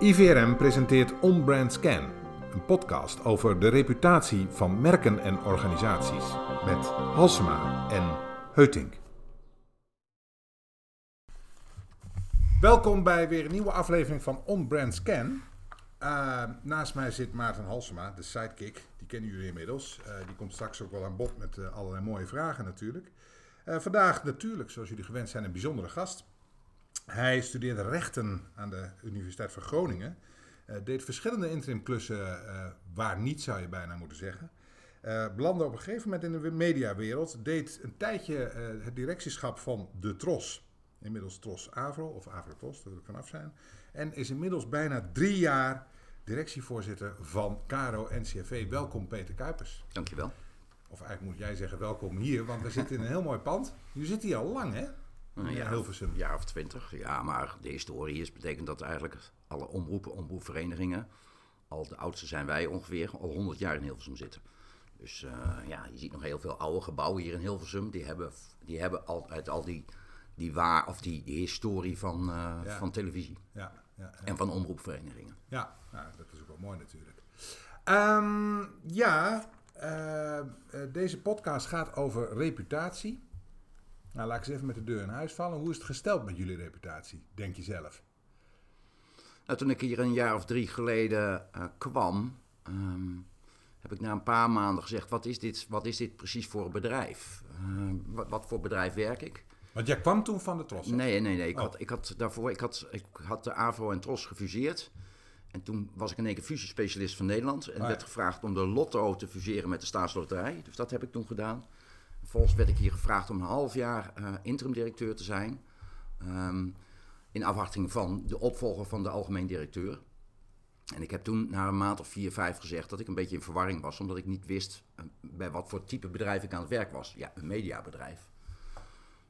IVRM presenteert On Brand Scan, een podcast over de reputatie van merken en organisaties met Halsema en Heutink. Welkom bij weer een nieuwe aflevering van On Brand Scan. Uh, naast mij zit Maarten Halsema, de sidekick. Die kennen jullie inmiddels. Uh, die komt straks ook wel aan bod met uh, allerlei mooie vragen natuurlijk. vandaag natuurlijk, zoals jullie gewend zijn, een bijzondere gast. Hij studeerde rechten aan de Universiteit van Groningen. Uh, deed verschillende interimklussen uh, waar niet, zou je bijna moeten zeggen. Uh, belandde op een gegeven moment in de mediawereld. Deed een tijdje het directieschap van de TROS. Inmiddels TROS Avro, of Avro TROS, dat wil ik vanaf zijn. En is inmiddels bijna drie jaar directievoorzitter van Caro NCFV. Welkom Peter Kuipers. Dankjewel. Of eigenlijk moet jij zeggen welkom hier, want we zitten in een heel mooi pand. Je zit hier al lang hè? Een jaar, Hilversum. Een jaar of twintig. Ja, maar de historie is, betekent dat eigenlijk alle omroepen, omroepverenigingen, al de oudste zijn wij ongeveer, al 100 jaar in Hilversum zitten. Dus uh, ja, je ziet nog heel veel oude gebouwen hier in Hilversum. Die hebben, die hebben altijd al die, die waar, of die, die historie van, uh, ja. van televisie. Ja, ja, en van omroepverenigingen. Ja, nou, dat is ook wel mooi natuurlijk. Um, ja, uh, deze podcast gaat over reputatie. Nou, laat ik eens even met de deur in huis vallen. Hoe is het gesteld met jullie reputatie, denk je zelf? Nou, toen ik hier een jaar of drie geleden uh, kwam, um, heb ik na een paar maanden gezegd: wat is dit, wat is dit precies voor een bedrijf? Uh, wat, wat, voor bedrijf werk ik? Want jij kwam toen van de Tros? Nee, nee, nee. Ik, oh. had, ik had daarvoor ik had, ik had de AVO en Tros gefuseerd. En toen was ik in één keer fusiespecialist van Nederland. En oh, ja. werd gevraagd om de Lotto te fuseren met de staatsloterij. Dus dat heb ik toen gedaan. Vervolgens werd ik hier gevraagd om een half jaar uh, interim directeur te zijn. Um, in afwachting van de opvolger van de algemeen directeur. En ik heb toen na een maand of vier, vijf gezegd dat ik een beetje in verwarring was, omdat ik niet wist uh, bij wat voor type bedrijf ik aan het werk was. Ja, een mediabedrijf.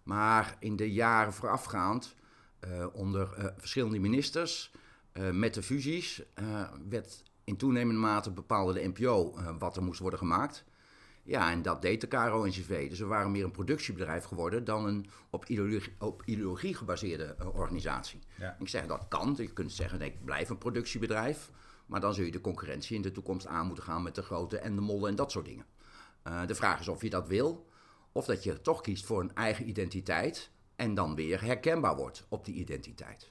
Maar in de jaren voorafgaand, uh, onder verschillende ministers, met de fusies, werd in toenemende mate bepaalde de NPO wat er moest worden gemaakt. Ja, en dat deed de KRO-NCV. Dus we waren meer een productiebedrijf geworden dan een op ideologie, op ideologie gebaseerde uh, organisatie. Ja. Ik zeg dat kan. Je kunt zeggen, ik blijf een productiebedrijf. Maar dan zul je de concurrentie in de toekomst aan moeten gaan met de grote en de mollen en dat soort dingen. Uh, de vraag is of je dat wil, of dat je toch kiest voor een eigen identiteit en dan weer herkenbaar wordt op die identiteit.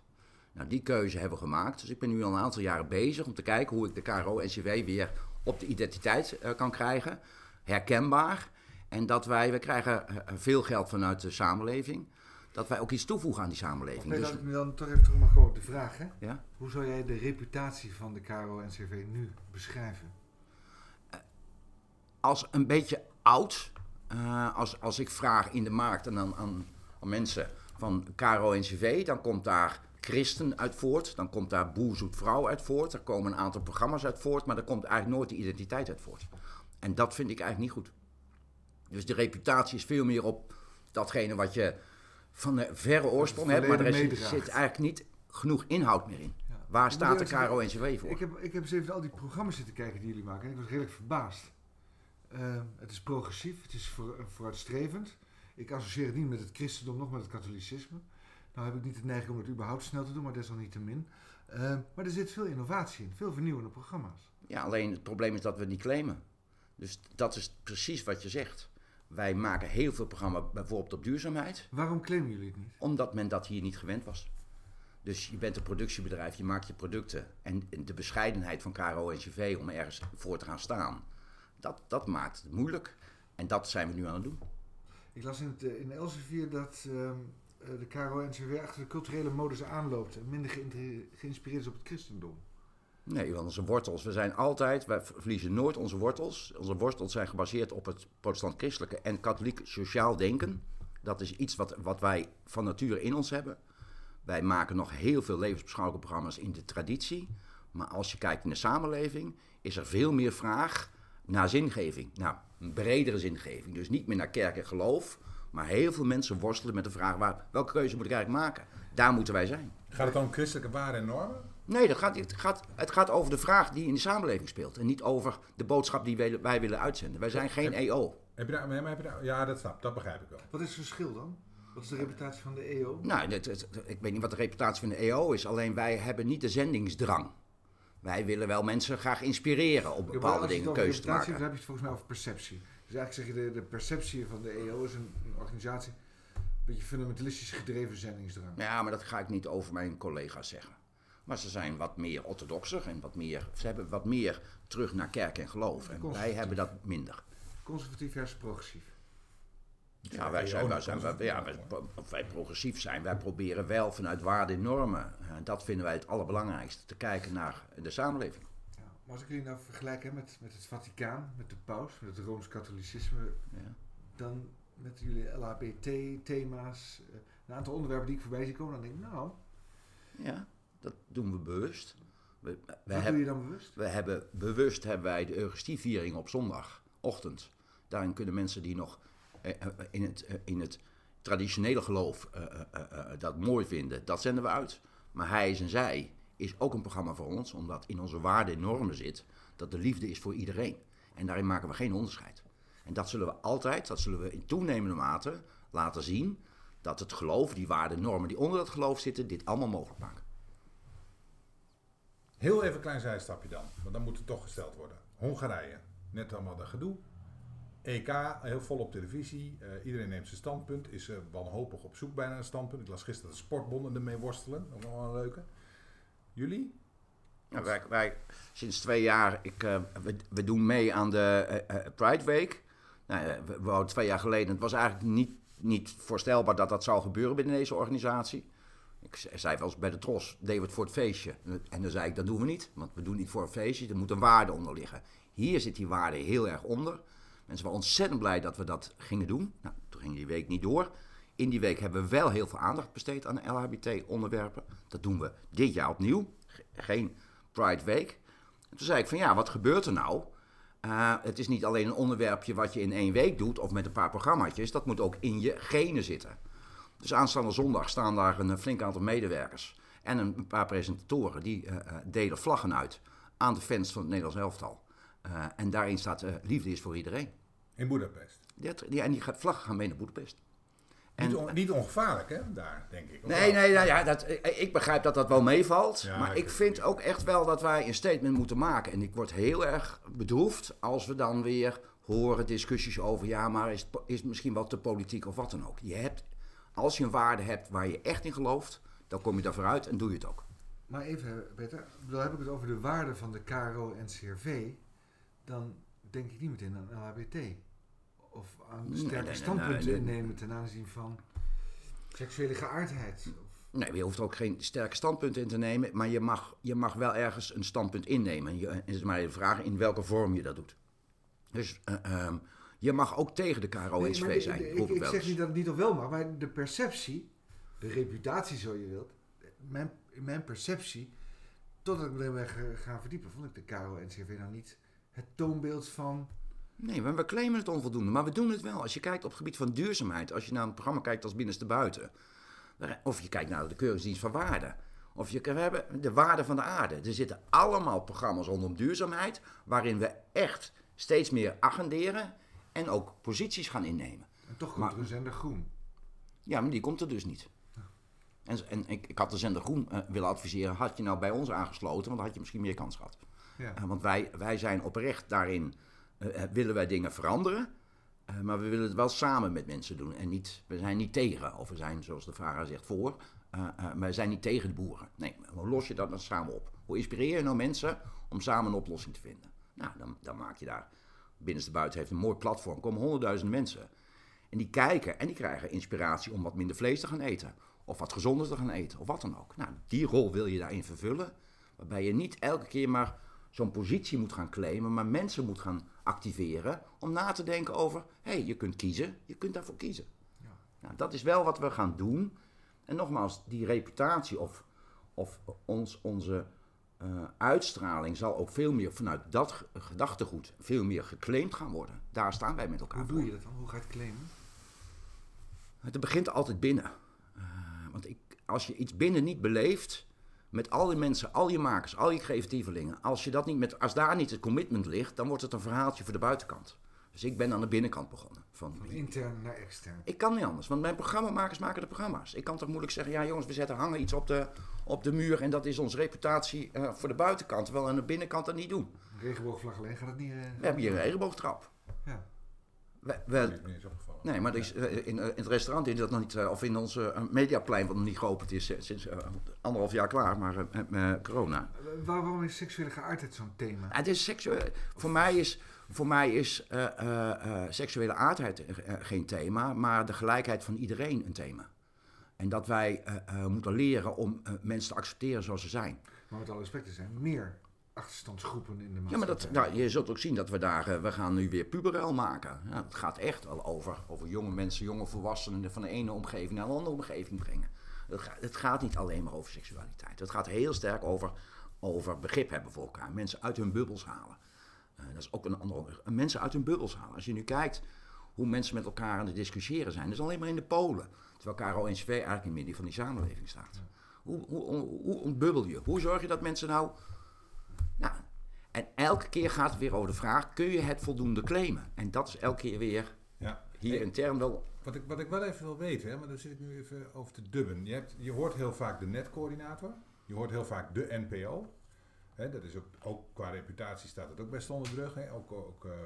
Nou, die keuze hebben we gemaakt. Dus ik ben nu al een aantal jaren bezig om te kijken hoe ik de KRO-NCW weer op de identiteit uh, kan krijgen herkenbaar. En dat wij, we krijgen eh, veel geld vanuit de samenleving. Dat wij ook iets toevoegen aan die samenleving. Nee, dus... dan, dan toch even terug gewoon de vraag. Hè? Ja? Hoe zou jij de reputatie van de KRO-NCV nu beschrijven? Uh, als een beetje oud. Uh, als, als ik vraag in de markt en aan, aan, aan mensen van KRO-NCV, dan komt daar christen uit voort. Dan komt daar boer zoet vrouw uit voort. Er komen een aantal programma's uit voort. Maar er komt eigenlijk nooit de identiteit uit voort. En dat vind ik eigenlijk niet goed. Dus de reputatie is veel meer op datgene wat je van de verre oorsprong hebt, maar er is, zit eigenlijk niet genoeg inhoud meer in. Ja. Waar staat de KRO-NCW voor? Ik heb, ik heb eens even al die programma's zitten kijken die jullie maken en ik was redelijk verbaasd. Uh, het is progressief, het is voor, vooruitstrevend. Ik associeer het niet met het christendom, nog met het katholicisme. Nou heb ik niet de neiging om het überhaupt snel te doen, maar desalniettemin. Uh, maar er zit veel innovatie in, veel vernieuwende programma's. Ja, alleen het probleem is dat we het niet claimen. Dus dat is precies wat je zegt. Wij maken heel veel programma's bijvoorbeeld op duurzaamheid. Waarom claimen jullie het niet? Omdat men dat hier niet gewend was. Dus je bent een productiebedrijf, je maakt je producten. En de bescheidenheid van KRO en CV om ergens voor te gaan staan, dat, dat maakt het moeilijk. En dat zijn we nu aan het doen. Ik las in, het, eh, in Elsevier dat uh, de KRO-NCW achter de culturele modus aanloopt en minder geïnspireerd is op het christendom. Nee, want onze wortels, we zijn altijd, wij verliezen nooit onze wortels. Onze wortels zijn gebaseerd op het protestant-christelijke en katholiek sociaal denken. Dat is iets wat, wat wij van nature in ons hebben. Wij maken nog heel veel levensbeschouwelijke programma's in de traditie. Maar als je kijkt in de samenleving, is er veel meer vraag naar zingeving. Nou, een bredere zingeving. Dus niet meer naar kerk en geloof. Maar heel veel mensen worstelen met de vraag: waar, welke keuze moet ik eigenlijk maken? Daar moeten wij zijn. Gaat het om christelijke waarden en normen? Nee, dat gaat, het, gaat, het gaat over de vraag die in de samenleving speelt. En niet over de boodschap die wij, wij willen uitzenden. Wij zijn geen EO. Heb je daar, heb je daar, ja, dat snap dat begrijp ik wel. Wat is het verschil dan? Wat is de reputatie van de EO? Nou, het- het- ik weet niet wat de reputatie van de EO is, alleen wij hebben niet de zendingsdrang. Wij willen wel mensen graag inspireren op bepaalde dingen over keuze te hebt, maken. dan heb je het volgens mij over perceptie. Dus eigenlijk zeg je de, de perceptie van de EO is een, een organisatie, een beetje fundamentalistisch gedreven zendingsdrang. Ja, maar dat ga ik niet over mijn collega's zeggen. Maar ze zijn wat meer orthodoxer en wat meer, ze hebben wat meer terug naar kerk en geloof. En wij hebben dat minder. Conservatief versus progressief. Ja, wij zijn, wij, zijn, wij- ja, wij, of wij progressief zijn. Wij proberen wel vanuit waarden en normen, eh, dat vinden wij het allerbelangrijkste, te kijken naar de samenleving. Ja, maar als ik jullie nou vergelijk hè, met, met het Vaticaan, met de paus, met het Rooms-Katholicisme, Ja. dan met jullie LHBT-thema's, eh, een aantal onderwerpen die ik voorbij zie komen, dan denk ik, nou, ja, dat doen we bewust. We, we wat hebben, doe je dan bewust? We hebben bewust hebben wij de Eucharistieviering op zondagochtend. Daarin kunnen mensen die nog eh, eh, in, het, eh, in het traditionele geloof eh, eh, eh, eh, dat mooi vinden, dat zenden we uit. Maar hij is en zij is ook een programma voor ons, omdat in onze waarden en normen zit dat de liefde is voor iedereen. En daarin maken we geen onderscheid. En dat zullen we altijd, dat zullen we in toenemende mate laten zien, dat het geloof, die waarden en normen die onder dat geloof zitten, dit allemaal mogelijk maken. Heel even een klein zijstapje dan, want dan moet het toch gesteld worden. Hongarije, net allemaal dat gedoe. EK, heel vol op televisie. Eh, iedereen neemt zijn standpunt. Is eh, wanhopig op zoek bijna een standpunt. Ik las gisteren de sportbonden ermee worstelen. Ook nog wel een leuke. Jullie? Ja, wij, wij sinds twee jaar, ik, eh, we, we doen mee aan de Pride Week. Nou, we, we twee jaar geleden, het was eigenlijk niet, niet voorstelbaar dat dat zou gebeuren binnen deze organisatie. Ik ze- zei wel eens bij de Tros, deden we het voor het feestje. En dan zei ik, dat doen we niet, want we doen niet voor een feestje, er moet een waarde onder liggen. Hier zit die waarde heel erg onder. Mensen waren ontzettend blij dat we dat gingen doen. Nou, toen ging die week niet door. In die week hebben we wel heel veel aandacht besteed aan LHBT-onderwerpen. Dat doen we dit jaar opnieuw. Ge- Geen Pride Week. En toen zei ik van ja, wat gebeurt er nou? Eh, het is niet alleen een onderwerpje wat je in één week doet of met een paar programmaatjes. Dat moet ook in je genen zitten. Dus aanstaande zondag staan daar een eh, flink aantal medewerkers en een paar presentatoren die eh, delen vlaggen uit aan de fans van het Nederlands elftal. En daarin staat liefde is voor iedereen. In Boedapest. Die, en die vlaggen gaan mee naar Boedapest. Niet, on- niet ongevaarlijk, hè? Daar, denk ik. Nee, nee, nou ja, dat, ik, begrijp dat dat wel meevalt. Ja, maar ik vind ook echt wel dat wij een statement moeten maken. En ik word heel erg bedroefd als we dan weer horen discussies over... ja, maar is, is het misschien wel te politiek of wat dan ook. Je hebt, als je een waarde hebt waar je echt in gelooft... dan kom je daar vooruit en doe je het ook. Maar even, Peter, dan heb ik het over de waarde van de KRO en CRV, dan denk ik niet meteen aan LHBT. Of aan sterke nee, standpunten nee, nee. innemen ten aanzien van seksuele geaardheid. Nee, je hoeft er ook geen sterke standpunten in te nemen... maar je mag, je mag wel ergens een standpunt innemen. En je- is maar de vraag in welke vorm je dat doet. Dus eh, ehm, je mag ook tegen de KRO Nee, en maar SV de- zijn, ik, ik ik zeg niet dat het niet of wel mag, maar de perceptie, de reputatie zo je wilt, mijn, in mijn perceptie, totdat ik me erin ben ge- gaan verdiepen, vond ik de KRO en CRV nou niet het toonbeeld van... Nee, maar we claimen het onvoldoende, maar we doen het wel. Als je kijkt op het gebied van duurzaamheid, als je naar een programma kijkt als Binnenste Buiten, of je kijkt naar de Keuringsdienst van Waarde, of je, we hebben de waarde van de aarde. Er zitten allemaal programma's rondom duurzaamheid, waarin we echt steeds meer agenderen en ook posities gaan innemen. En toch komt Maar- er een zender groen. Ja, maar die komt er dus niet. En, en ik, ik had de zender Groen eh, willen adviseren, had je nou bij ons aangesloten, want dan had je misschien meer kans gehad. Ja. Eh, want wij, wij zijn oprecht daarin, eh, willen wij dingen veranderen. maar we willen het wel samen met mensen doen. En niet, we zijn niet tegen, of we zijn, zoals de VARA zegt, voor. maar we zijn niet tegen de boeren. Nee, hoe los je dat dan samen op? Hoe inspireer je nou mensen om samen een oplossing te vinden? Nou, dan, dan maak je daar... Binnenste Buiten heeft een mooi platform. Er komen honderdduizend mensen. En die kijken en die krijgen inspiratie om wat minder vlees te gaan eten. Of wat gezonder te gaan eten, of wat dan ook. Nou, die rol wil je daarin vervullen. Waarbij je niet elke keer maar zo'n positie moet gaan claimen, maar mensen moet gaan activeren om na te denken over, hé, hey, je kunt kiezen, je kunt daarvoor kiezen. Ja. Nou, dat is wel wat we gaan doen. En nogmaals, die reputatie of, of ons, onze eh, uitstraling zal ook veel meer vanuit dat ge- gedachtegoed veel meer geclaimd gaan worden. Daar staan wij met elkaar Hoe voor. doe je dat dan? Hoe ga je het claimen? Het begint altijd binnen. Eh, want ik, als je iets binnen niet beleeft, met al die mensen, al je makers, al je creatievelingen, als, je dat niet met, als daar niet het commitment ligt, dan wordt het een verhaaltje voor de buitenkant. Dus ik ben aan de binnenkant begonnen. Van, Van intern naar extern. ik kan niet anders, want mijn programmamakers maken de programma's. Ik kan toch moeilijk zeggen, ja jongens, we zetten hangen iets op de, op de muur en dat is onze reputatie eh, voor de buitenkant. Terwijl aan de binnenkant dat niet doen. Regenboogvlag alleen gaat het niet. eh, We hebben hier een regenboogtrap. Ja. We, Dat we, is me eens opgevallen. nee, maar er is, eh, in, in het restaurant is dat nog niet, of in onze eh, mediaplein, wat nog niet geopend is, sinds anderhalf jaar klaar, maar eh, met corona. Waar- waarom is seksuele geaardheid zo'n thema? Het is seksueel. Voor mij is, voor mij is eh, eh, eh, seksuele aardheid geen thema, maar de gelijkheid van iedereen een thema. En dat wij moeten leren om mensen te accepteren zoals ze zijn. Maar met alle respect, er zijn meer achterstandsgroepen in de maatschappij. Ja, maar dat, nou, je zult ook zien dat we daar, we gaan nu weer puberel maken. Ja, het gaat echt al over, over jonge mensen, jonge volwassenen van de ene omgeving naar een andere omgeving brengen. Het, gaat, het gaat niet alleen maar over seksualiteit. Het gaat heel sterk over, over begrip hebben voor elkaar. Mensen uit hun bubbels halen. Eh, dat is ook een andere. Mensen uit hun bubbels halen. Als je nu kijkt hoe mensen met elkaar aan het discussiëren zijn, dat is alleen maar in de Polen. Terwijl KRO-NCV eigenlijk in het midden van die samenleving staat. Hoe, hoe, hoe, hoe ontbubbel je? Hoe zorg je dat mensen nou nou, en elke keer gaat het weer over de vraag: kun je het voldoende claimen? En dat is elke keer weer Ja. hier Hey, intern wel. Wat ik, wat ik wel even wil weten, hè, maar daar zit ik nu even over te dubben. Je, hebt, je hoort heel vaak de netcoördinator. Je hoort heel vaak de NPO. Dat is ook, ook qua reputatie staat het ook best onder druk. Ook, ook eh, eh,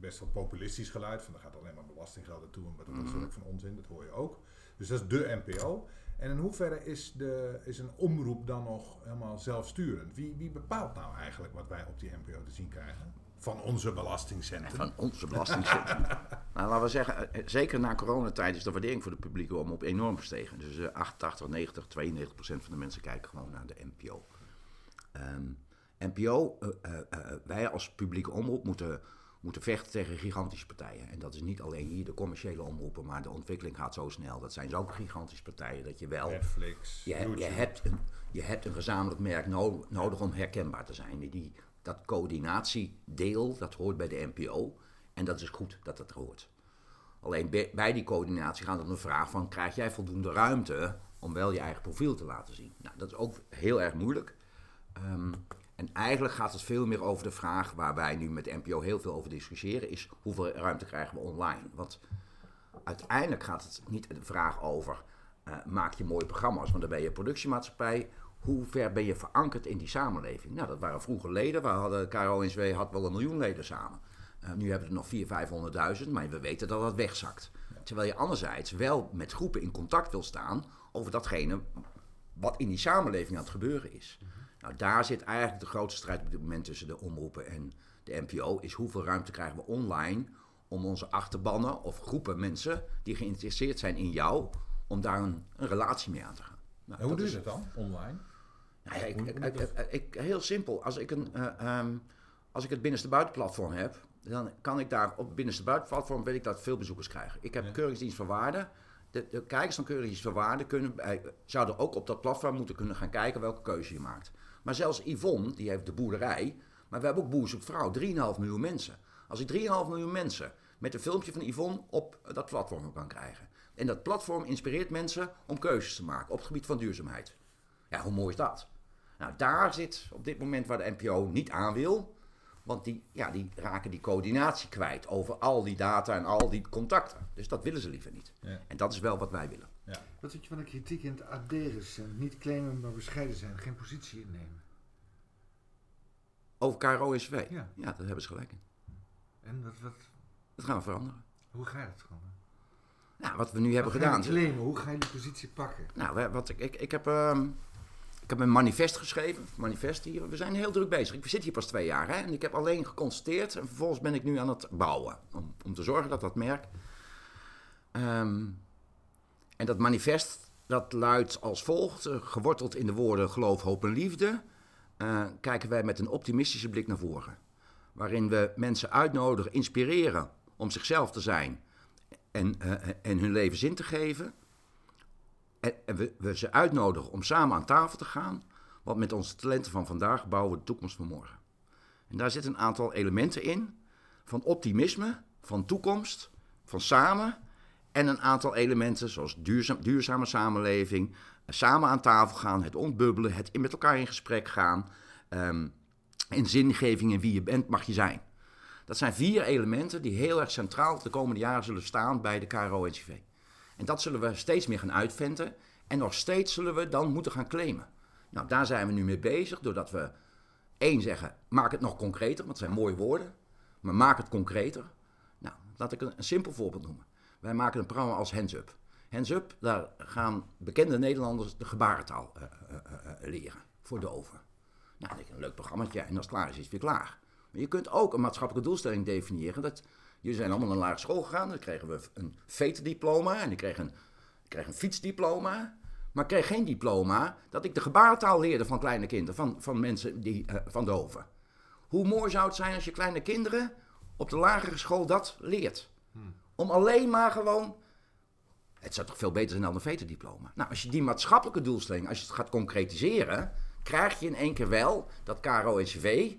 best wel populistisch geluid. Van er gaat alleen maar belastinggeld naartoe. En wat dat Mhm. soort van onzin, dat hoor je ook. Dus dat is de NPO. En in hoeverre is, de, is een omroep dan nog helemaal zelfsturend? Wie, wie bepaalt nou eigenlijk wat wij op die NPO te zien krijgen? Van onze belastingcenten. Van onze belastingcentrum. nou, laten we zeggen, eh, zeker na coronatijd is de waardering voor de publieke omroep enorm gestegen. Dus eh, 88, 90, 92 procent van de mensen kijken gewoon naar de NPO. Ehm, NPO, eh, eh, eh, wij als publieke omroep moeten, moeten vechten tegen gigantische partijen. En dat is niet alleen hier de commerciële omroepen, maar de ontwikkeling gaat zo snel. Dat zijn ook gigantische partijen dat je wel... Netflix, Je, hebt een, je hebt een gezamenlijk merk no- nodig om herkenbaar te zijn. Die- dat coördinatiedeel, dat hoort bij de NPO. En dat is goed dat dat hoort. Alleen bij, bij die coördinatie gaat het om de vraag van... krijg jij voldoende ruimte om wel je eigen profiel te laten zien? Nou, dat is ook heel erg moeilijk. Ehm, en eigenlijk gaat het veel meer over de vraag... waar wij nu met NPO heel veel over discussiëren... is hoeveel ruimte krijgen we online? Want uiteindelijk gaat het niet de vraag over... eh, maak je mooie programma's, want dan ben je productiemaatschappij. Hoe ver ben je verankerd in die samenleving? Nou, dat waren vroeger leden. We hadden, KRO-NSW had wel een miljoen leden samen. Eh, nu hebben we er nog 400.000, 500.000, maar we weten dat dat wegzakt. Terwijl je anderzijds wel met groepen in contact wil staan over datgene wat in die samenleving aan het gebeuren is. Nou, daar zit eigenlijk de grootste strijd op dit moment tussen de omroepen en de NPO. Is hoeveel ruimte krijgen we online om onze achterbannen of groepen mensen die geïnteresseerd zijn in jou, om daar een, een relatie mee aan te gaan. Nou, En hoe doe je dat dan, online? nou ja, ik, ik, heel simpel. Als ik, een, eh, ehm, als ik het binnenste buitenplatform heb, dan kan ik daar op het binnenste buitenplatform weet ik dat veel bezoekers krijgen. Ik heb Ja. keuringsdienst van waarde. De, de kijkers van keuringsdienst van waarde kunnen, bij- zouden ook op dat platform moeten kunnen gaan kijken welke keuze je maakt. Maar zelfs Yvonne, die heeft de boerderij, maar we hebben ook Boer zoekt vrouw, 3,5 miljoen mensen. Als ik 3,5 miljoen mensen met een filmpje van Yvonne op dat platform kan krijgen. En dat platform inspireert mensen om keuzes te maken op het gebied van duurzaamheid. Ja, hoe mooi is dat? Nou, daar zit op dit moment waar de NPO niet aan wil. Want die, ja, die raken die coördinatie kwijt over al die data en al die contacten. Dus dat willen ze liever niet. Ja. En dat is wel wat wij willen. Ja. Wat vind je van de kritiek in het AD recent? Niet claimen, maar bescheiden zijn. Geen positie innemen. Over KRO-SW. Ja. ja, daar hebben ze gelijk in. En wat, wat, Dat gaan we veranderen. hoe ga je dat gewoon? Nou, wat we nu hebben Wat gedaan. claimen? Hoe ga je die positie pakken? Nou, wat ik, ik, ik, heb, ehm, ik heb een manifest geschreven. Manifest hier. We zijn heel druk bezig. Ik zit hier pas twee jaar. Hè, en ik heb alleen geconstateerd. En vervolgens ben ik nu aan het bouwen. Om, om te zorgen dat dat merk. Ehm, en dat manifest dat luidt als volgt. eh, geworteld in de woorden geloof, hoop en liefde. eh, kijken wij met een optimistische blik naar voren. Waarin we mensen uitnodigen, inspireren om zichzelf te zijn. En, eh, en hun leven zin te geven. En, we, ze uitnodigen om samen aan tafel te gaan. Want met onze talenten van vandaag bouwen we de toekomst van morgen. En daar zitten een aantal elementen in. Van optimisme, van toekomst, van samen. En een aantal elementen zoals duurzaam, duurzame samenleving. Samen aan tafel gaan, het ontbubbelen, het met elkaar in gesprek gaan. ehm, en zingeving in wie je bent mag je zijn. Dat zijn vier elementen die heel erg centraal de komende jaren zullen staan bij de KRO-NCV. En dat zullen we steeds meer gaan uitventen. En nog steeds zullen we dan moeten gaan claimen. Nou, daar zijn we nu mee bezig, doordat we één zeggen, maak het nog concreter, want het zijn mooie woorden. Maar maak het concreter. Nou, laat ik een, simpel voorbeeld noemen. Wij maken een programma als Hands Up. Hands Up, daar gaan bekende Nederlanders de gebarentaal uh, uh, uh, leren voor de over. Nou, dat is een leuk programmaatje en als het klaar is, is het weer klaar. Maar je kunt ook een maatschappelijke doelstelling definiëren. Dat, jullie zijn allemaal naar een lagere school gegaan, dan kregen we een veterdiploma en ik kreeg een, ik kreeg een fietsdiploma. Maar ik kreeg geen diploma dat ik de gebarentaal leerde van kleine kinderen, van, van mensen die, van doven. Hoe mooi zou het zijn als je kleine kinderen op de lagere school dat leert? Hmm. Om alleen maar gewoon. Het zou toch veel beter zijn dan een veterdiploma. Nou, als je die maatschappelijke doelstelling, als je het gaat concretiseren, krijg je in één keer wel dat KRO-NCV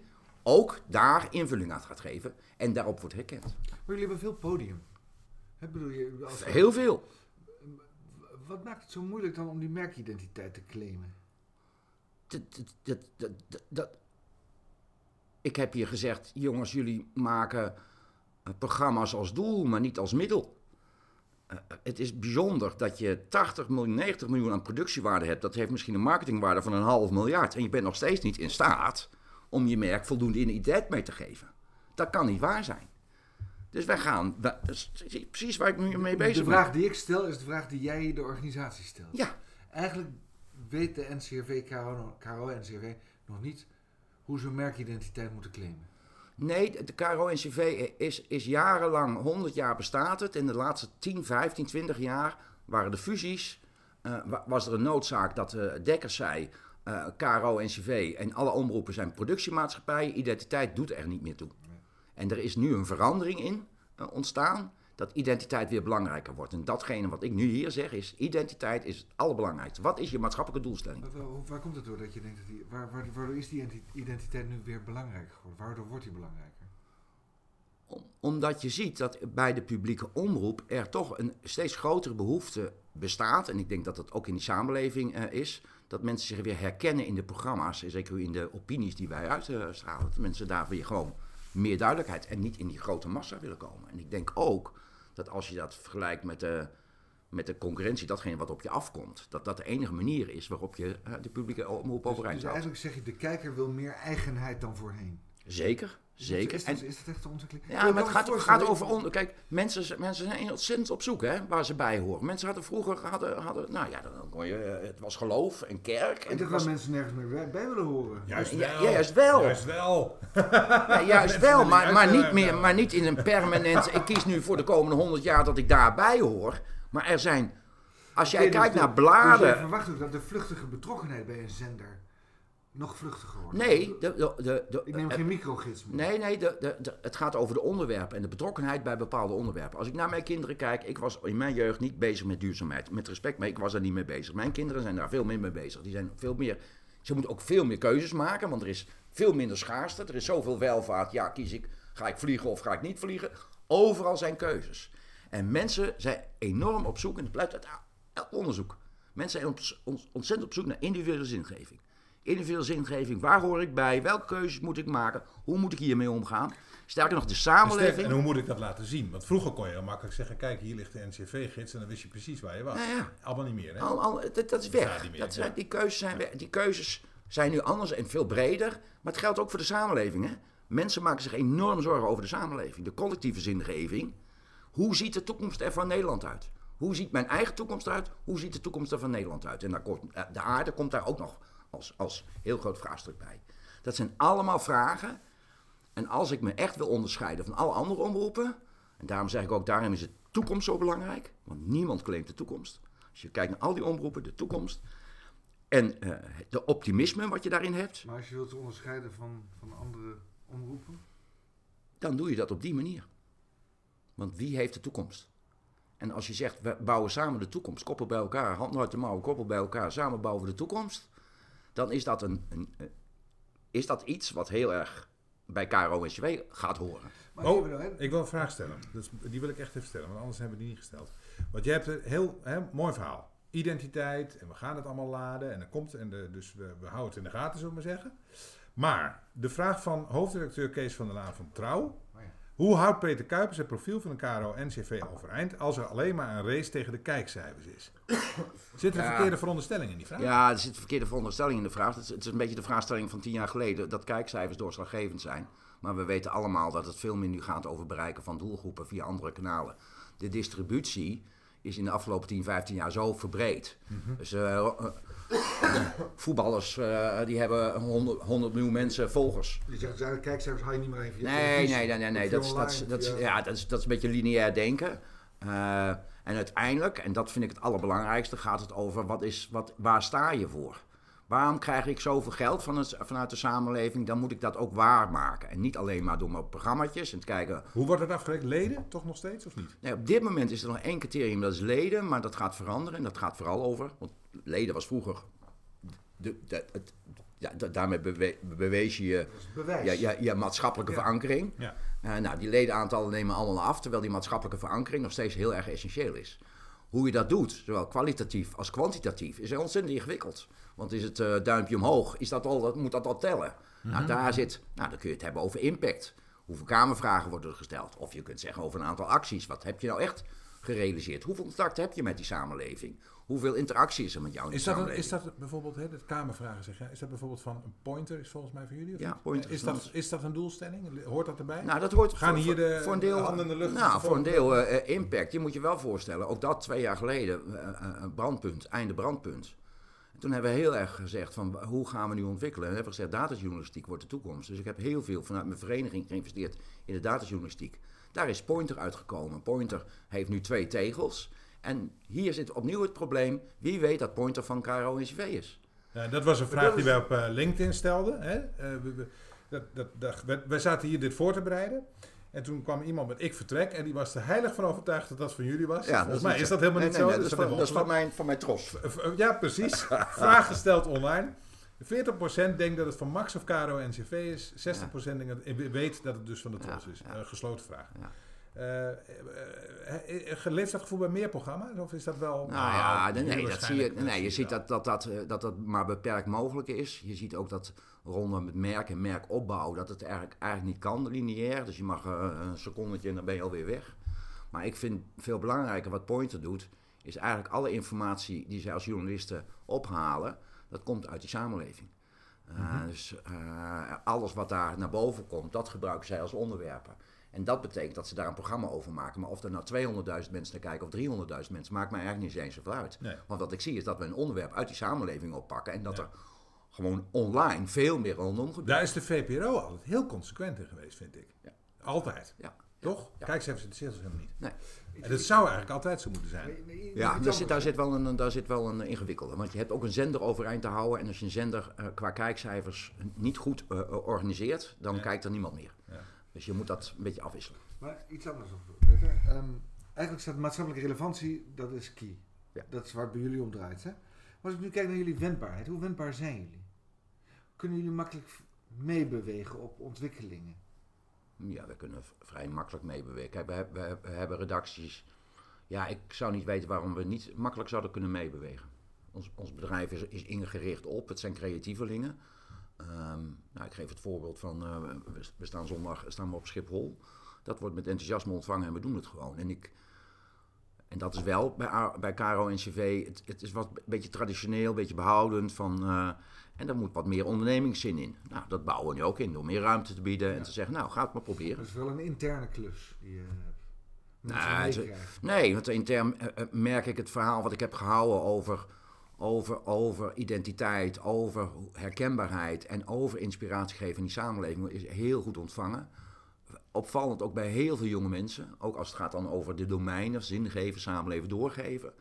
ook daar invulling aan gaat geven en daarop wordt herkend. Maar jullie hebben veel podium. Bedoel je, als... Heel veel. Wat maakt het zo moeilijk dan om die merkidentiteit te claimen? Dat, dat, dat, dat, ik heb hier gezegd, jongens, jullie maken programma's als doel, maar niet als middel. Uh, het is bijzonder dat je 80 miljoen, 90 miljoen aan productiewaarde hebt. Dat heeft misschien een marketingwaarde van een half miljard. En je bent nog steeds niet in staat om je merk voldoende identiteit mee te geven. Dat kan niet waar zijn. Dus wij gaan, precies waar ik nu mee bezig ben. De vraag die ik stel is de vraag die jij de organisatie stelt. Ja. Eigenlijk weet de NCRV, KRO, KRO NCRV nog niet hoe ze merkidentiteit moeten claimen. Nee, de KRO-NCV is, is jarenlang, 100 jaar bestaat het. In de laatste 10, 15, 20 jaar waren de fusies. Uh, was er een noodzaak dat uh, Dekkers zei: uh, KRO-NCV en alle omroepen zijn productiemaatschappijen. Identiteit doet er niet meer toe. En er is nu een verandering in ontstaan dat identiteit weer belangrijker wordt. En datgene wat ik nu hier zeg is, identiteit is het allerbelangrijkste. Wat is je maatschappelijke doelstelling? Waar, waar komt het door dat je denkt, dat die, waar, waar, waardoor is die identiteit nu weer belangrijker geworden? Waardoor wordt die belangrijker? Om, omdat je ziet dat bij de publieke omroep er toch een steeds grotere behoefte bestaat. En ik denk dat dat ook in die samenleving uh, is. Dat mensen zich weer herkennen in de programma's. En zeker in de opinies die wij uitstralen. Dat mensen daar weer gewoon meer duidelijkheid en niet in die grote massa willen komen. En ik denk ook dat als je dat vergelijkt met de, met de concurrentie, datgene wat op je afkomt, dat dat de enige manier is waarop je uh, de publieke omroep dus, overeind dus eigenlijk zeg je, de kijker wil meer eigenheid dan voorheen. Zeker, zeker. Is, is, is dat echt de ontwikkeling? Ja, maar het gaat, gaat over... On, kijk, mensen, mensen zijn ontzettend op zoek hè, waar ze bij horen. Mensen hadden vroeger... Hadden, hadden, nou ja, dan kon je, eh, het was geloof en kerk. En dat mensen nergens meer bij, willen horen. Juist wel. Ja, juist wel. Juist wel. Ja, juist wel, maar, maar, niet meer, maar niet in een permanent... Ik kies nu voor de komende honderd jaar dat ik daarbij hoor. Maar er zijn... Als jij kijkt naar bladen... Dus je verwacht ook dat de vluchtige betrokkenheid bij een zender nog vluchtiger worden. Nee, de, de, ik neem geen microgids meer. Nee, nee het gaat over de onderwerpen en de betrokkenheid bij bepaalde onderwerpen. Als ik naar mijn kinderen kijk, ik was in mijn jeugd niet bezig met duurzaamheid. Met respect, maar ik was er niet mee bezig. Mijn kinderen zijn daar veel meer mee bezig. Die zijn veel meer, ze moeten ook veel meer keuzes maken, want er is veel minder schaarste. Er is zoveel welvaart. Ja, kies ik, ga ik vliegen of ga ik niet vliegen? Overal zijn keuzes. En mensen zijn enorm op zoek, en het blijft uit elk onderzoek. Mensen zijn ontzettend op zoek naar individuele zingeving individuele zingeving. Waar hoor ik bij? Welke keuzes moet ik maken? Hoe moet ik hiermee omgaan? Sterker nog, de samenleving. En hoe moet ik dat laten zien? Want vroeger kon je heel makkelijk zeggen: kijk, hier ligt de NCV-gids en dan wist je precies waar je was. Nou ja. Allemaal niet meer. Hè? Al, al, dat, dat, is weg. dat zijn, die, keuzes zijn die keuzes zijn nu anders en veel breder. Maar het geldt ook voor de samenleving. Hè? Mensen maken zich enorm zorgen over de samenleving. De collectieve zingeving. Hoe ziet de toekomst er van Nederland uit? Hoe ziet mijn eigen toekomst eruit? Hoe ziet de toekomst er van Nederland uit? En daar komt, eh, de aarde komt daar ook nog als, als heel groot vraagstuk bij. Dat zijn allemaal vragen. En als ik me echt wil onderscheiden van alle andere omroepen, en daarom zeg ik ook, daarom is de toekomst zo belangrijk, want niemand claimt de toekomst. Als je kijkt naar al die omroepen, de toekomst, en uh, de optimisme wat je daarin hebt. Maar als je wilt onderscheiden van, van andere omroepen? Dan doe je dat op die manier. Want wie heeft de toekomst? En als je zegt, we bouwen samen de toekomst, koppel bij elkaar, hand uit de mouw, koppel bij elkaar, samen bouwen we de toekomst dan is dat, een, een, is dat iets wat heel erg bij KRO-NCW gaat horen. Oh, ik wil een vraag stellen. Dus die wil ik echt even stellen, want anders hebben we die niet gesteld. Want je hebt een heel hè, mooi verhaal. Identiteit, en we gaan het allemaal laden. En dan komt, en de, dus we, we houden het in de gaten, zullen we maar zeggen. Maar de vraag van hoofdredacteur Kees van der Laan van Trouw. Hoe houdt Peter Kuipers het profiel van de KRO-NCV overeind als er alleen maar een race tegen de kijkcijfers is? Zit er een verkeerde veronderstelling in die vraag? Ja, er zit een verkeerde veronderstelling in de vraag. Het is, het is een beetje de vraagstelling van tien jaar geleden dat kijkcijfers doorslaggevend zijn. Maar we weten allemaal dat het veel meer nu gaat over bereiken van doelgroepen via andere kanalen. De distributie is in de afgelopen 10, 15 jaar zo verbreed. Dus eh, eh, voetballers eh, die hebben 100, 100 miljoen mensen volgers. Je ja, de kijkcijfers haal je niet meer even. Nee, nee, nee, nee, nee. Dat, is, dat, is, dat, ja, dat, is, dat is een beetje lineair denken. En uiteindelijk, en dat vind ik het allerbelangrijkste, gaat het over wat is, wat, waar sta je voor? Waarom krijg ik zoveel geld van het, vanuit de samenleving? Dan moet ik dat ook waarmaken. En niet alleen maar door mijn programmaatjes en te kijken. Hoe wordt het afgerekend? Leden? Toch nog steeds of niet? Nee, op dit moment is er nog één criterium, dat is leden, maar dat gaat veranderen. En dat gaat vooral over, want leden was vroeger. De, de, het, ja, da- daarmee bewe- bewees je je ja, ja, ja, maatschappelijke verankering. Ja. Eh, nou, die ledenaantallen nemen allemaal af, terwijl die maatschappelijke verankering nog steeds heel erg essentieel is. Hoe je dat doet, zowel kwalitatief als kwantitatief, is ontzettend ingewikkeld. Want is het eh, duimpje omhoog, is dat al, dat, moet dat al tellen? Nou, daar zit, nou, dan kun je het hebben over impact. Hoeveel kamervragen worden er gesteld? Of je kunt zeggen over een aantal acties. Wat heb je nou echt gerealiseerd? Hoeveel contact heb je met die samenleving? Hoeveel interactie is er met jou in Is dat, een, samenleving? is dat bijvoorbeeld, hè, dat Kamervragen zeg is dat bijvoorbeeld van een pointer, is volgens mij voor jullie? Of Ja, pointer Is is dat, is dat een doelstelling? Hoort dat erbij? Nou, dat hoort Gaan voor, hier de- voor een deel, de handen in de lucht Nou, voor een deel eh, eh, impact. Je moet je wel voorstellen, ook dat twee jaar geleden, een brandpunt, einde brandpunt. En toen hebben we heel erg gezegd van hoe gaan we nu ontwikkelen? En we hebben gezegd datajournalistiek wordt de toekomst. Dus ik heb heel veel vanuit mijn vereniging geïnvesteerd in de datajournalistiek. Daar is Pointer uitgekomen. Pointer heeft nu twee tegels. En hier zit opnieuw het probleem. Wie weet dat Pointer van KRO NCV is? Ja, dat was een vraag die wij op eh, LinkedIn stelden. Hè? Eh, we, we- dat, dat, wij zaten hier dit voor te bereiden. En toen kwam iemand met ik vertrek. En die was er heilig van overtuigd dat dat van jullie was. Volgens mij is zo. dat helemaal Nee, niet nee, zo. nee, Dus dat, is van, dat is van hebben we mijn, van mijn. V- Ja, precies. Vraag gesteld online. 40% denkt dat het van Max of Caro NCV is. 60% denkt dat, weet dat het dus van de Tros Ja, is. ja. Eh, gesloten vraag. Ja. Eh, eh, eh, leeft dat gevoel bij meer programma's? Of is dat wel... Nou ja, jullie nee, dat zie je, nee, je ziet dat dat, dat, dat dat maar beperkt mogelijk is. Je ziet ook dat rondom het merk en merkopbouw, dat het eigenlijk, eigenlijk niet kan lineair. Dus je mag een secondetje en dan ben je alweer weg. Maar ik vind veel belangrijker wat Pointer doet, is eigenlijk alle informatie die zij als journalisten ophalen, dat komt uit die samenleving. Uh, Dus uh, alles wat daar naar boven komt, dat gebruiken zij als onderwerpen. En dat betekent dat ze daar een programma over maken. Maar of er nou 200.000 mensen naar kijken of 300.000 mensen, maakt mij eigenlijk niet eens zoveel uit. Nee. Want wat ik zie is dat we een onderwerp uit die samenleving oppakken en dat Ja. er gewoon online veel meer rondom gebeurt. Daar is de VPRO altijd heel consequent in geweest, vind ik. Ja. Altijd. Ja. Toch? Ja. Kijk, ze hebben ze helemaal niet. Nee. En dat zou eigenlijk altijd zo moeten zijn. Ja, daar zit, daar, zit wel een, daar zit wel een ingewikkelde. Want je hebt ook een zender overeind te houden. En als je een zender eh, qua kijkcijfers niet goed eh, eh, organiseert, dan Ja. kijkt er niemand meer. Ja. Dus je moet dat een beetje afwisselen. Maar iets anders Peter. Ehm, eigenlijk staat maatschappelijke relevantie, dat is key. Ja. Dat is waar het bij jullie om draait. Hè? Maar als ik nu kijk naar jullie wendbaarheid, hoe wendbaar zijn jullie? Kunnen jullie makkelijk meebewegen op ontwikkelingen? Ja, we kunnen vrij makkelijk meebewegen. Kijk, we, heb- we, heb- we hebben redacties. Ja, ik zou niet weten waarom we niet makkelijk zouden kunnen meebewegen. Ons, ons bedrijf is, is ingericht op, het zijn creatievelingen. Ehm, nou, ik geef het voorbeeld van, eh, we, staan zondag staan we op Schiphol. Dat wordt met enthousiasme ontvangen en we doen het gewoon. En, ik, en dat is wel bij, bij Caro en CV, het, het is wat een beetje traditioneel, een beetje behoudend. Van, eh, en daar moet wat meer ondernemingszin in. Nou, dat bouwen we nu ook in, door meer ruimte te bieden en te zeggen, nou, ga het maar proberen. Dat is wel een interne klus die je hebt. Nou, het- meekrijgen. Nee, want intern eh, eh, merk ik het verhaal wat ik heb gehouden over, over, over identiteit, over herkenbaarheid en over inspiratie geven in die samenleving is heel goed ontvangen. Opvallend ook bij heel veel jonge mensen, ook als het gaat dan over de domeinen, zin geven, samenleven, doorgeven.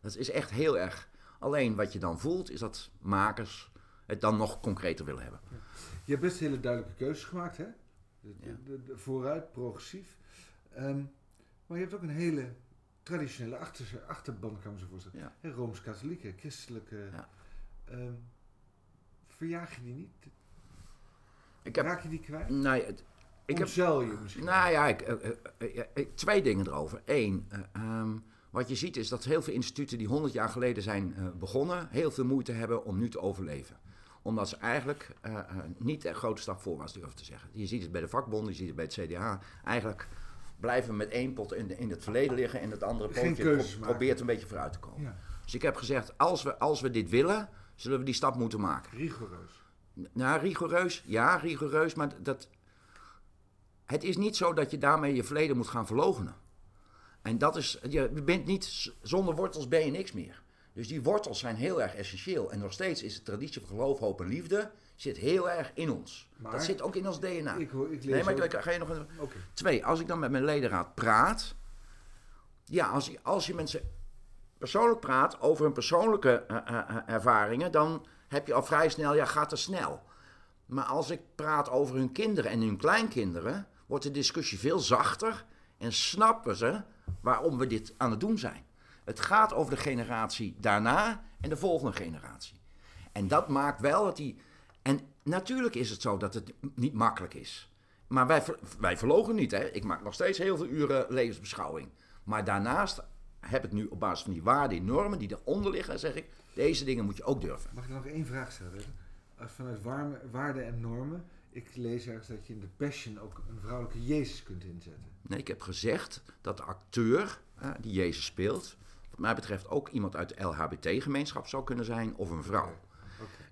Dat is echt heel erg. Alleen wat je dan voelt is dat makers het dan nog concreter willen hebben. Je hebt best hele duidelijke keuzes gemaakt, hè? De, de- Ja. de- de vooruit, progressief. Ehm, maar je hebt ook een hele traditionele achter, achterban, kan ik me zo voorstellen. Ja. Rooms-katholieke, christelijke. Ja. Ehm, verjaag je die niet? Ik heb, Raak je die kwijt? ja, het- ik heb, je misschien? Nou ja, ik, eh, eh, eh, twee dingen erover. Eén, eh, ehm, wat je ziet is dat heel veel instituten die 100 jaar geleden zijn begonnen, heel veel moeite hebben om nu te overleven. Omdat ze eigenlijk niet de grote stap voorwaarts durven te zeggen. Je ziet het bij de vakbonden, je ziet het bij het CDA. Eigenlijk blijven we met één pot in, de- in het verleden liggen en het andere potje pro- probeert een beetje vooruit te komen. Ja, Dus ik heb gezegd, als we, als we dit willen, zullen we die stap moeten maken. rigoureus. Nou, rigoureus, ja, rigoureus, maar dat, het is niet zo dat je daarmee je verleden moet gaan verloochenen. En dat is, je bent niet, zonder wortels ben je niks meer. Dus die wortels zijn heel erg essentieel. En nog steeds is de traditie van geloof, hoop en liefde, zit heel erg in ons. Maar- dat zit ook in ons DNA. Ik, hoor, ik lees nee, maar ik ga je nog een... Twee, als ik dan met mijn ledenraad praat. Ja, als, je- als je mensen persoonlijk praat over hun persoonlijke eh, eh, eh, ervaringen, dan heb je al vrij snel, ja, gaat te snel. Maar als ik praat over hun kinderen en hun kleinkinderen, wordt de discussie veel zachter en snappen ze waarom we dit aan het doen zijn. Het gaat over de generatie daarna en de volgende generatie. En dat maakt wel dat die. En natuurlijk is het zo dat het niet makkelijk is. Maar wij, wij verlogen niet. Hè? Ik maak nog steeds heel veel uren levensbeschouwing. Maar daarnaast heb ik nu op basis van die waarden en normen die eronder liggen, zeg ik, deze dingen moet je ook durven. Mag ik nog één vraag stellen? Eh, Vanuit warme, waarden en normen. Ik lees ergens dat je in de Passion ook een vrouwelijke Jezus kunt inzetten. Nee, ik heb gezegd dat de acteur die Jezus speelt, wat mij betreft ook iemand uit de LHBT-gemeenschap zou kunnen zijn of een vrouw.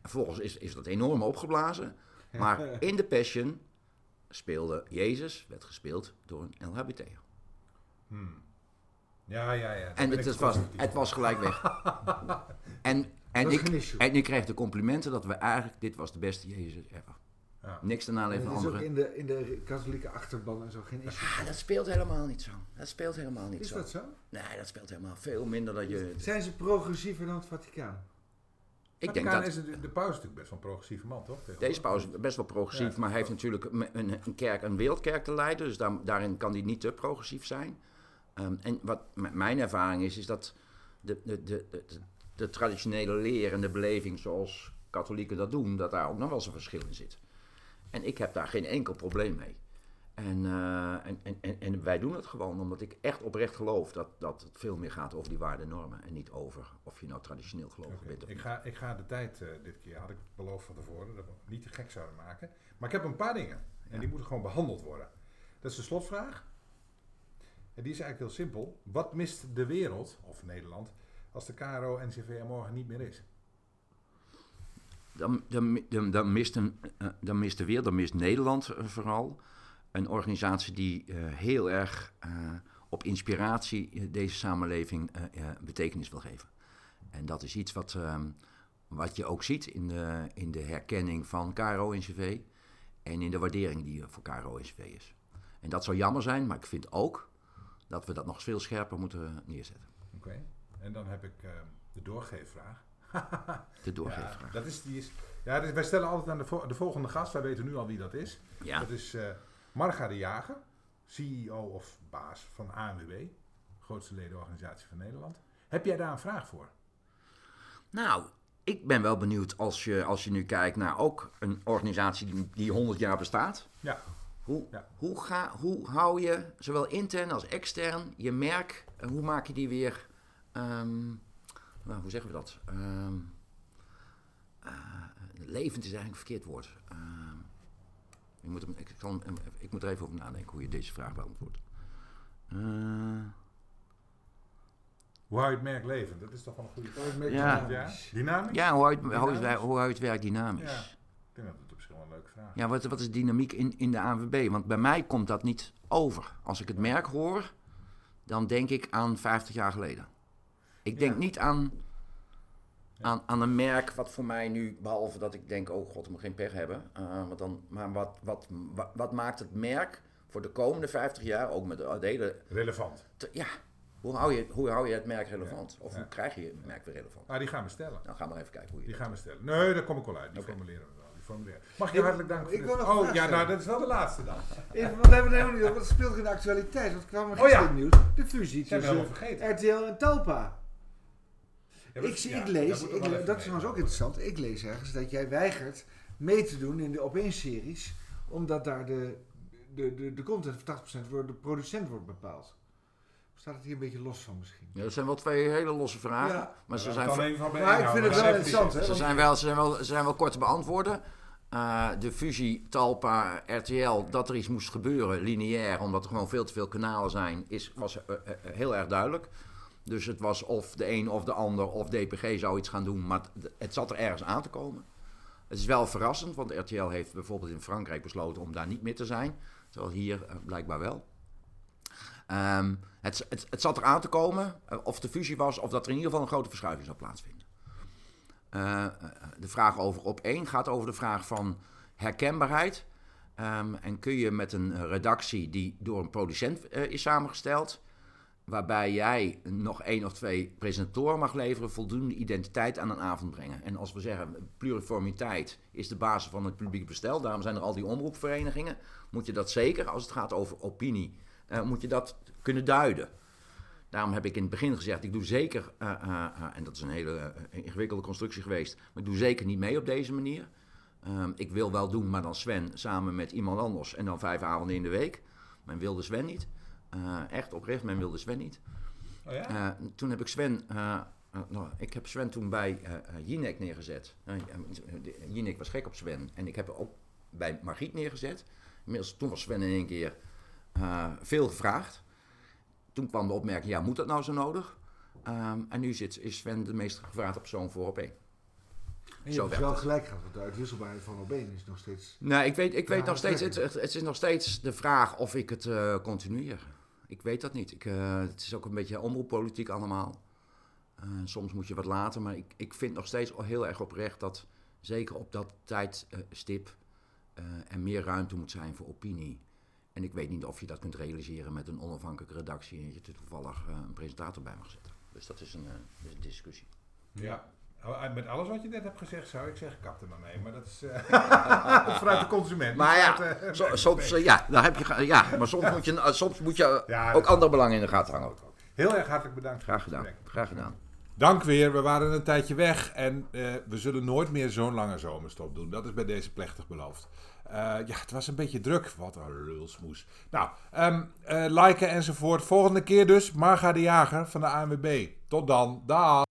Vervolgens is, is dat enorm opgeblazen. Maar in de Passion speelde Jezus, werd gespeeld door een LHBT'er. Ja, ja, ja. Daar En het, was, het was gelijk weg. En, en, is ik, en ik kreeg de complimenten dat we eigenlijk, dit was de beste Jezus ever. Ja. Niks te En naleven het van is ook anderen. in de, in de katholieke achterban en zo geen issue. Ah, dat speelt helemaal niet zo. Dat speelt helemaal niet Is zo. dat zo? Nee, dat speelt helemaal veel minder dan je... Zijn ze progressiever dan het Vaticaan? Ik denk dat... is de paus is natuurlijk best wel een progressieve man, toch? Deze paus is best wel progressief, Ja. maar hij heeft natuurlijk een, een, kerk, een wereldkerk te leiden. Dus daar, daarin kan hij niet te progressief zijn. Ehm, en wat mijn ervaring is, is dat de, de, de- de traditionele leer en de beleving zoals katholieken dat doen, dat daar ook nog wel eens een verschil in zit. En ik heb daar geen enkel probleem mee. En, eh, en, en, en, en wij doen het gewoon omdat ik echt oprecht geloof dat, dat het veel meer gaat over die waarden en normen. En niet over of je nou traditioneel gelovig Oké, bent of Ik, niet. ga, ik ga de tijd eh, dit keer, had ik beloofd van tevoren, dat we het niet te gek zouden maken. Maar ik heb een paar dingen. En Ja. die moeten gewoon behandeld worden. Dat is de slotvraag. En die is eigenlijk heel simpel. Wat mist de wereld, of Nederland, als de KRO-NCV er morgen niet meer is? Dan, dan, dan, dan, mist een, eh, dan mist de wereld, dan mist Nederland vooral. Een organisatie die eh, heel erg eh, op inspiratie eh, deze samenleving betekenis wil geven. En dat is iets wat, ehm, wat je ook ziet in de, in de herkenning van KRO-NCV en in de waardering die er voor KRO-NCV is. En dat zou jammer zijn, maar ik vind ook dat we dat nog veel scherper moeten neerzetten. Oké. En dan heb ik eh, de doorgeefvraag. De doorgeefvraag. Ja, dat is, die is, ja, dus wij stellen altijd aan de, vo- de volgende gast, wij weten nu al wie dat is. Ja. Dat is Marga de Jager, CEO of baas van ANWB, grootste ledenorganisatie van Nederland. Heb jij daar een vraag voor? Nou, ik ben wel benieuwd als je, als je nu kijkt naar ook een organisatie die, die 100 jaar bestaat. Ja, Hoe, Ja. hoe, ga, hoe hou je, zowel intern als extern, je merk, en hoe maak je die weer, ehm, nou, hoe zeggen we dat? Eh, levend is eigenlijk een verkeerd woord. Ehm, ik, moet hem, ik, kan, ik moet er even over nadenken hoe je deze vraag beantwoordt. Eh, hoe hou je het merk levend? Dat is toch wel een goede vraag. Ja. Ja, dynamisch? ja, hoe hou, je, het- hoe, hou je het, Dynamisch? hoe hou je het werk dynamisch? Ja. Ik denk dat het op zich wel een leuke vraag is. Ja, wat, wat is de dynamiek in, in de ANWB? Want bij mij komt dat niet over. Als ik het merk hoor, dan denk ik aan 50 jaar geleden. Ik denk Ja. niet aan, aan, aan een merk wat voor mij nu, behalve dat ik denk, oh god, ik moet geen pech hebben. eh, want dan, maar wat, wat, wat, wat maakt het merk voor de komende 50 jaar, ook met de hele... Relevant. te- ja, hoe hou, je, hoe hou je het merk relevant? Of Ja. hoe krijg je het merk weer relevant? Nou, die gaan we stellen. Nou, ga maar even kijken hoe je Die dat gaan we stellen. Nee, daar kom ik wel uit. Die formuleren we wel. Die formuleren. Mag ik je hartelijk danken ik wil nog Oh, ja, nou, dat is wel de laatste dan. Even, want we hebben helemaal niet. Dat speelt in de actualiteit. Wat kwam er Oh ja. nieuws? De fusie we tussen vergeten. RTL en Talpa. Ja, ik, ja, lees, ik, dat is trouwens ook interessant. Ik lees ergens dat jij weigert mee te doen in de opeenseries. Omdat daar de, de, de, de content van 80% door de producent wordt bepaald. staat het hier een beetje los van misschien? Ja, dat zijn wel twee hele losse vragen. Ja. Maar ze zijn, van ik vind het wel interessant, hè? ze zijn, wel, ze zijn, wel, ze zijn wel kort te beantwoorden. Eh, de fusie Talpa RTL, dat er iets moest gebeuren, lineair, omdat er gewoon veel te veel kanalen zijn, is, was eh, eh, heel erg duidelijk. Dus het was of de een of de ander of DPG zou iets gaan doen, maar het- zat er ergens aan te komen. Het is wel verrassend, want RTL heeft bijvoorbeeld in Frankrijk besloten om daar niet meer te zijn. Terwijl hier eh, blijkbaar wel. Ehm, het, het, zat er aan te komen, eh, of de fusie was, of dat er in ieder geval een grote verschuiving zou plaatsvinden. Eh, de vraag over op één gaat over de vraag van herkenbaarheid. Ehm, en kun je met een redactie die door een producent is samengesteld, waarbij jij nog één of twee presentatoren mag leveren, voldoende identiteit aan een avond brengen. En als we zeggen pluriformiteit is de basis van het publiek bestel, daarom zijn er al die omroepverenigingen, moet je dat zeker, als het gaat over opinie, eh, moet je dat kunnen duiden. Daarom heb ik in het begin gezegd, ik doe zeker, eh, eh, en dat is een hele ingewikkelde constructie geweest, maar ik doe zeker niet mee op deze manier. Ehm, ik wil wel doen, maar dan Sven samen met iemand anders en dan vijf avonden in de week. Men wilde Sven niet. Eh, echt oprecht, men wilde Sven niet. Oh ja? Eh, toen heb ik Sven, eh, nou, ik heb Sven toen bij Jinek neergezet. De- Jinek was gek op Sven en ik heb hem ook bij Margriet neergezet. Inmiddels, toen was Sven in één keer veel gevraagd. Toen kwam de opmerking, ja, moet dat nou zo nodig? Ehm, en nu zit, is Sven de meest gevraagde persoon voor op één. En je hebt dus wel het. gelijk gehad, want de uitwisselbaarheid van Obeen is nog steeds... Nee, ik weet, ik weet nog steeds, het, het is nog steeds de vraag of ik het eh continueer. Ik weet dat niet. Ik, eh, het is ook een beetje omroeppolitiek allemaal. Eh, soms moet je wat later, maar ik, ik vind nog steeds heel erg oprecht dat zeker op dat tijdstip eh er meer ruimte moet zijn voor opinie. En ik weet niet of je dat kunt realiseren met een onafhankelijke redactie en je er toevallig een presentator bij mag zetten. Dus dat is een, dat is een discussie. Ja. Oh, Met alles wat je net hebt gezegd zou ik zeggen, kap er maar mee. Maar dat is eh, vanuit de consument. Maar ja, vanuit, eh, so- soms, eh, ja, daar heb je, ja, maar soms moet je, eh, soms moet je Ja, ook andere belangen in de gaten houden. Heel erg hartelijk bedankt. Graag gedaan. Graag gedaan. Dank weer. We waren een tijdje weg en eh, we zullen nooit meer zo'n lange zomerstop doen. Dat is bij deze plechtig beloofd. Eh, ja, het was een beetje druk. Wat een lulsmoes. Nou, ehm, eh, liken enzovoort. Volgende keer dus Marga de Jager van de ANWB. Tot dan. Dag.